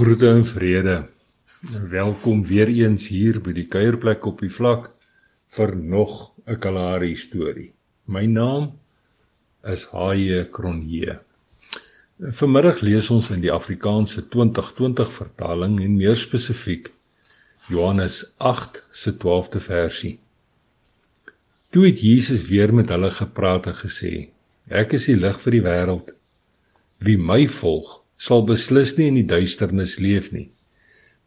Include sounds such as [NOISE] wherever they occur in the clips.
Groete en vrede. Welkom weer eens hier by die kuierplek op die vlak vir nog 'n Kalahari storie. My naam is Haie Kronje. Vanmiddag lees ons in die Afrikaanse 2020 vertaling en meer spesifiek Johannes 8 se 12de versie. Toe het Jesus weer met hulle gepraat en gesê: Ek is die lig vir die wêreld. Wie my volg, sal beslis nie in die duisternis leef nie,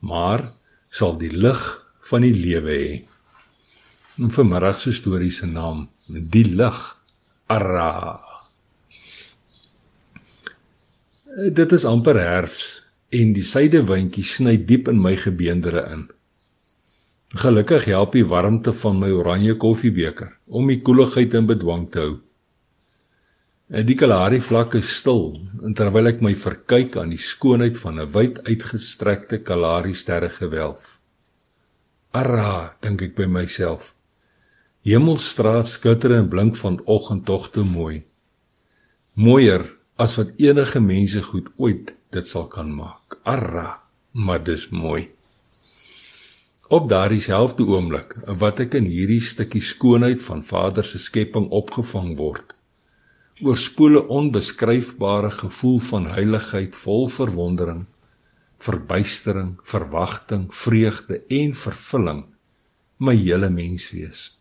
maar sal die lig van die lewe hê. En vanmiddag se storie se naam, die lig, Ara. Dit is amper herfs en die suidewindjie sny diep in my gebeendere in. Gelukkig help die warmte van my oranje koffiebeker om die koeligheid in bedwang te hou. Die Kalahari vlak is stil terwyl ek my verkyk aan die skoonheid van 'n wyd uitgestrekte Kalahari sterregewelf. Arra, dink ek by myself. Hemelstraat skitter en blink van oggendtogte mooi. Mooier as wat enige mense goed ooit dit sal kan maak. Arra, maar dis mooi. Op daardie selfde oomblik wat ek in hierdie stukkie skoonheid van Vader se skepping opgevang word, oorspoel 'n onbeskryfbare gevoel van heiligheid vol verwondering, verbuistering, verwagting, vreugde en vervulling my hele menswees.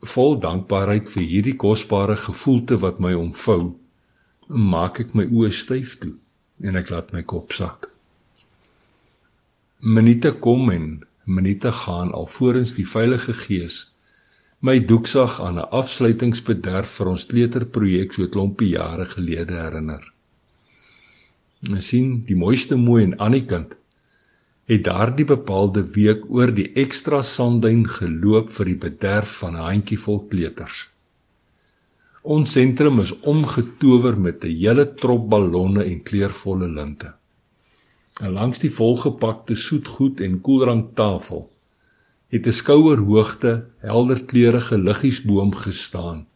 Vol dankbaarheid vir hierdie kosbare gevoelte wat my omvou, maak ek my oë styf toe en ek laat my kop sak. Minute kom en minute gaan alvorens die Heilige Gees my doeksag aan 'n afsluitingsbederf vir ons kleuterprojek so klompie jare gelede herinner. Ons sien die mooiste mooi en Annikind het daardie bepaalde week oor die ekstra sandduin geloop vir die bederf van 'n handjievol kleuters. Ons sentrum is omgetower met 'n hele trop ballonne en kleurvolle linte. En langs die volgepakte soetgoed en koeldranktafel het 'n skouerhoogte helderkleurige liggiesboom gestaan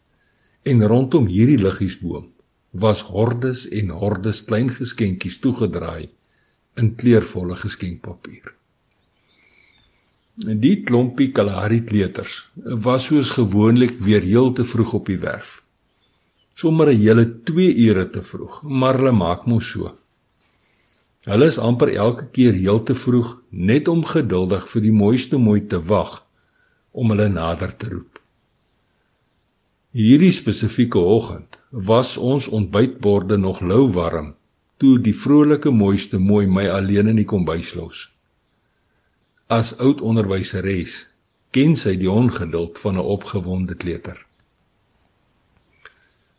en rondom hierdie liggiesboom was hordes en hordes klein geskenkies toegedraai in kleurvolle geskenkpapier. En die klompie Kalahari kleuters was soos gewoonlik weer heel te vroeg op die werf. Sommige 'n hele 2 ure te vroeg, maar hulle maak mos so. Hulle is amper elke keer heel te vroeg net om geduldig vir die mooiste mooi te wag om hulle nader te roep. Hierdie spesifieke oggend was ons ontbytborde nog lou warm toe die vrolike mooiste mooi my alleen in die kombuis los. As oud onderwyseres ken sy die ongeduld van 'n opgewonde kleuter.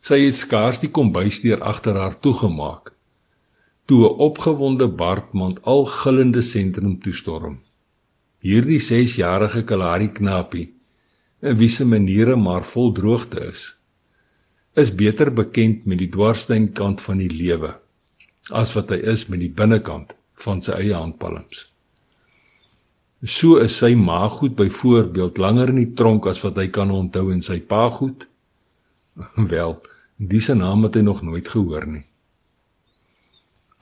Sy het skaars die kombuisdeur agter haar toegemaak toe 'n opgewonde Bartmond al gillende sentrum toestorm. Hierdie 6-jarige Kalahari knapie, in wie se maniere maar vol droogte is, is beter bekend met die dwarssteen kant van die lewe as wat hy is met die binnekant van sy eie handpalms. So is sy maaggoed byvoorbeeld langer in die tronk as wat hy kan onthou en sy paaggoed [LAUGHS] wel, dis 'n naam wat hy nog nooit gehoor nie.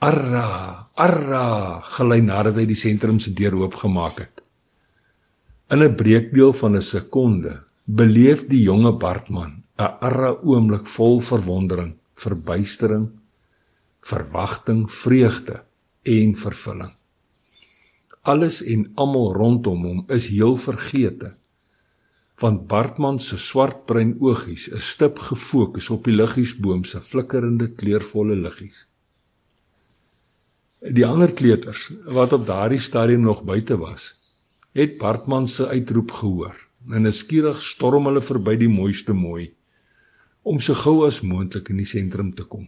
Arra, arra, gelei nadat hy die sentrum se deur oopgemaak het. In 'n breekdeel van 'n sekonde beleef die jonge Bartman 'n arra oomblik vol verwondering, verbuistering, verwagting, vreugde en vervulling. Alles en almal rondom hom is heel vergete. Want Bartman se swartbruin oogies is stip gefokus op die liggiesboom se flikkerende kleurvolle liggies. Die ander kleuters wat op daardie stadium nog buite was, het Bartman se uitroep gehoor. En skierig storm hulle verby die mooiste mooi om so gou as moontlik in die sentrum te kom.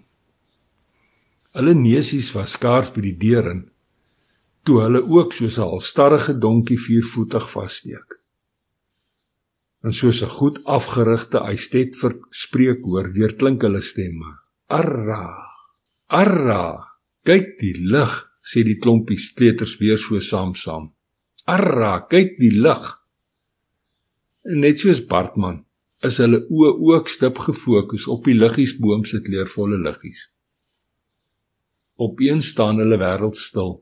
Hulle neusies was skaars by die deur in toe hulle ook soos 'n halstarrige donkie viervoetig vassteek. En soos 'n goed afgerigte eistet verspreek hoor weer klink hulle stemme. Arra! Arra! Kyk die lig, sê die klompie kleuters weer so saam-saam. Arra, kyk die lig. Net soos Bartman is hulle oë ook stip gefokus op die liggiesboom se kleurvolle liggies. Opeens staan hulle wêreld stil.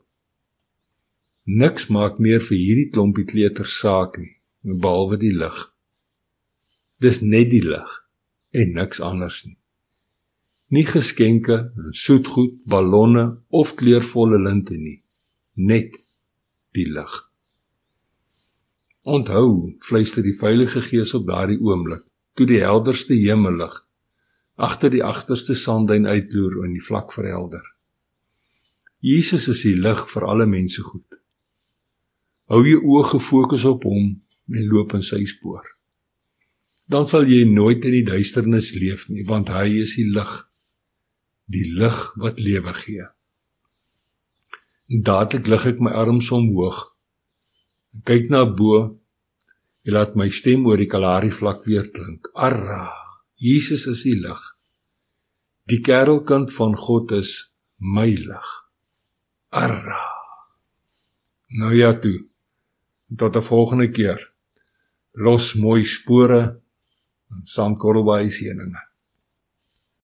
Niks maak meer vir hierdie klompie kleuters saak nie, behalwe die lig. Dis net die lig en niks anders nie. Nie geskenke, soetgoed, ballonne of kleurvolle linte nie, net die lig. Onthou, fluister die Heilige Gees op daardie oomblik, toe die helderste hemellig agter die agterste sandduin uitloer en die vlak verhelder. Jesus is die lig vir alle mense goed. Hou jou oë gefokus op hom en loop in sy spoor. Dan sal jy nooit in die duisternis leef nie, want hy is die lig, die lig wat lewe gee. En dadelik lig ek my arms omhoog. En kyk na bo. Jy laat my stem oor die Kalahari vlak weer klink. Arra, Jesus is die lig. Die kerelkind van God is my lig. Arra. Nou ja toe tot 'n volgende keer. Los mooi spore en sandkorrelbaai seëninge.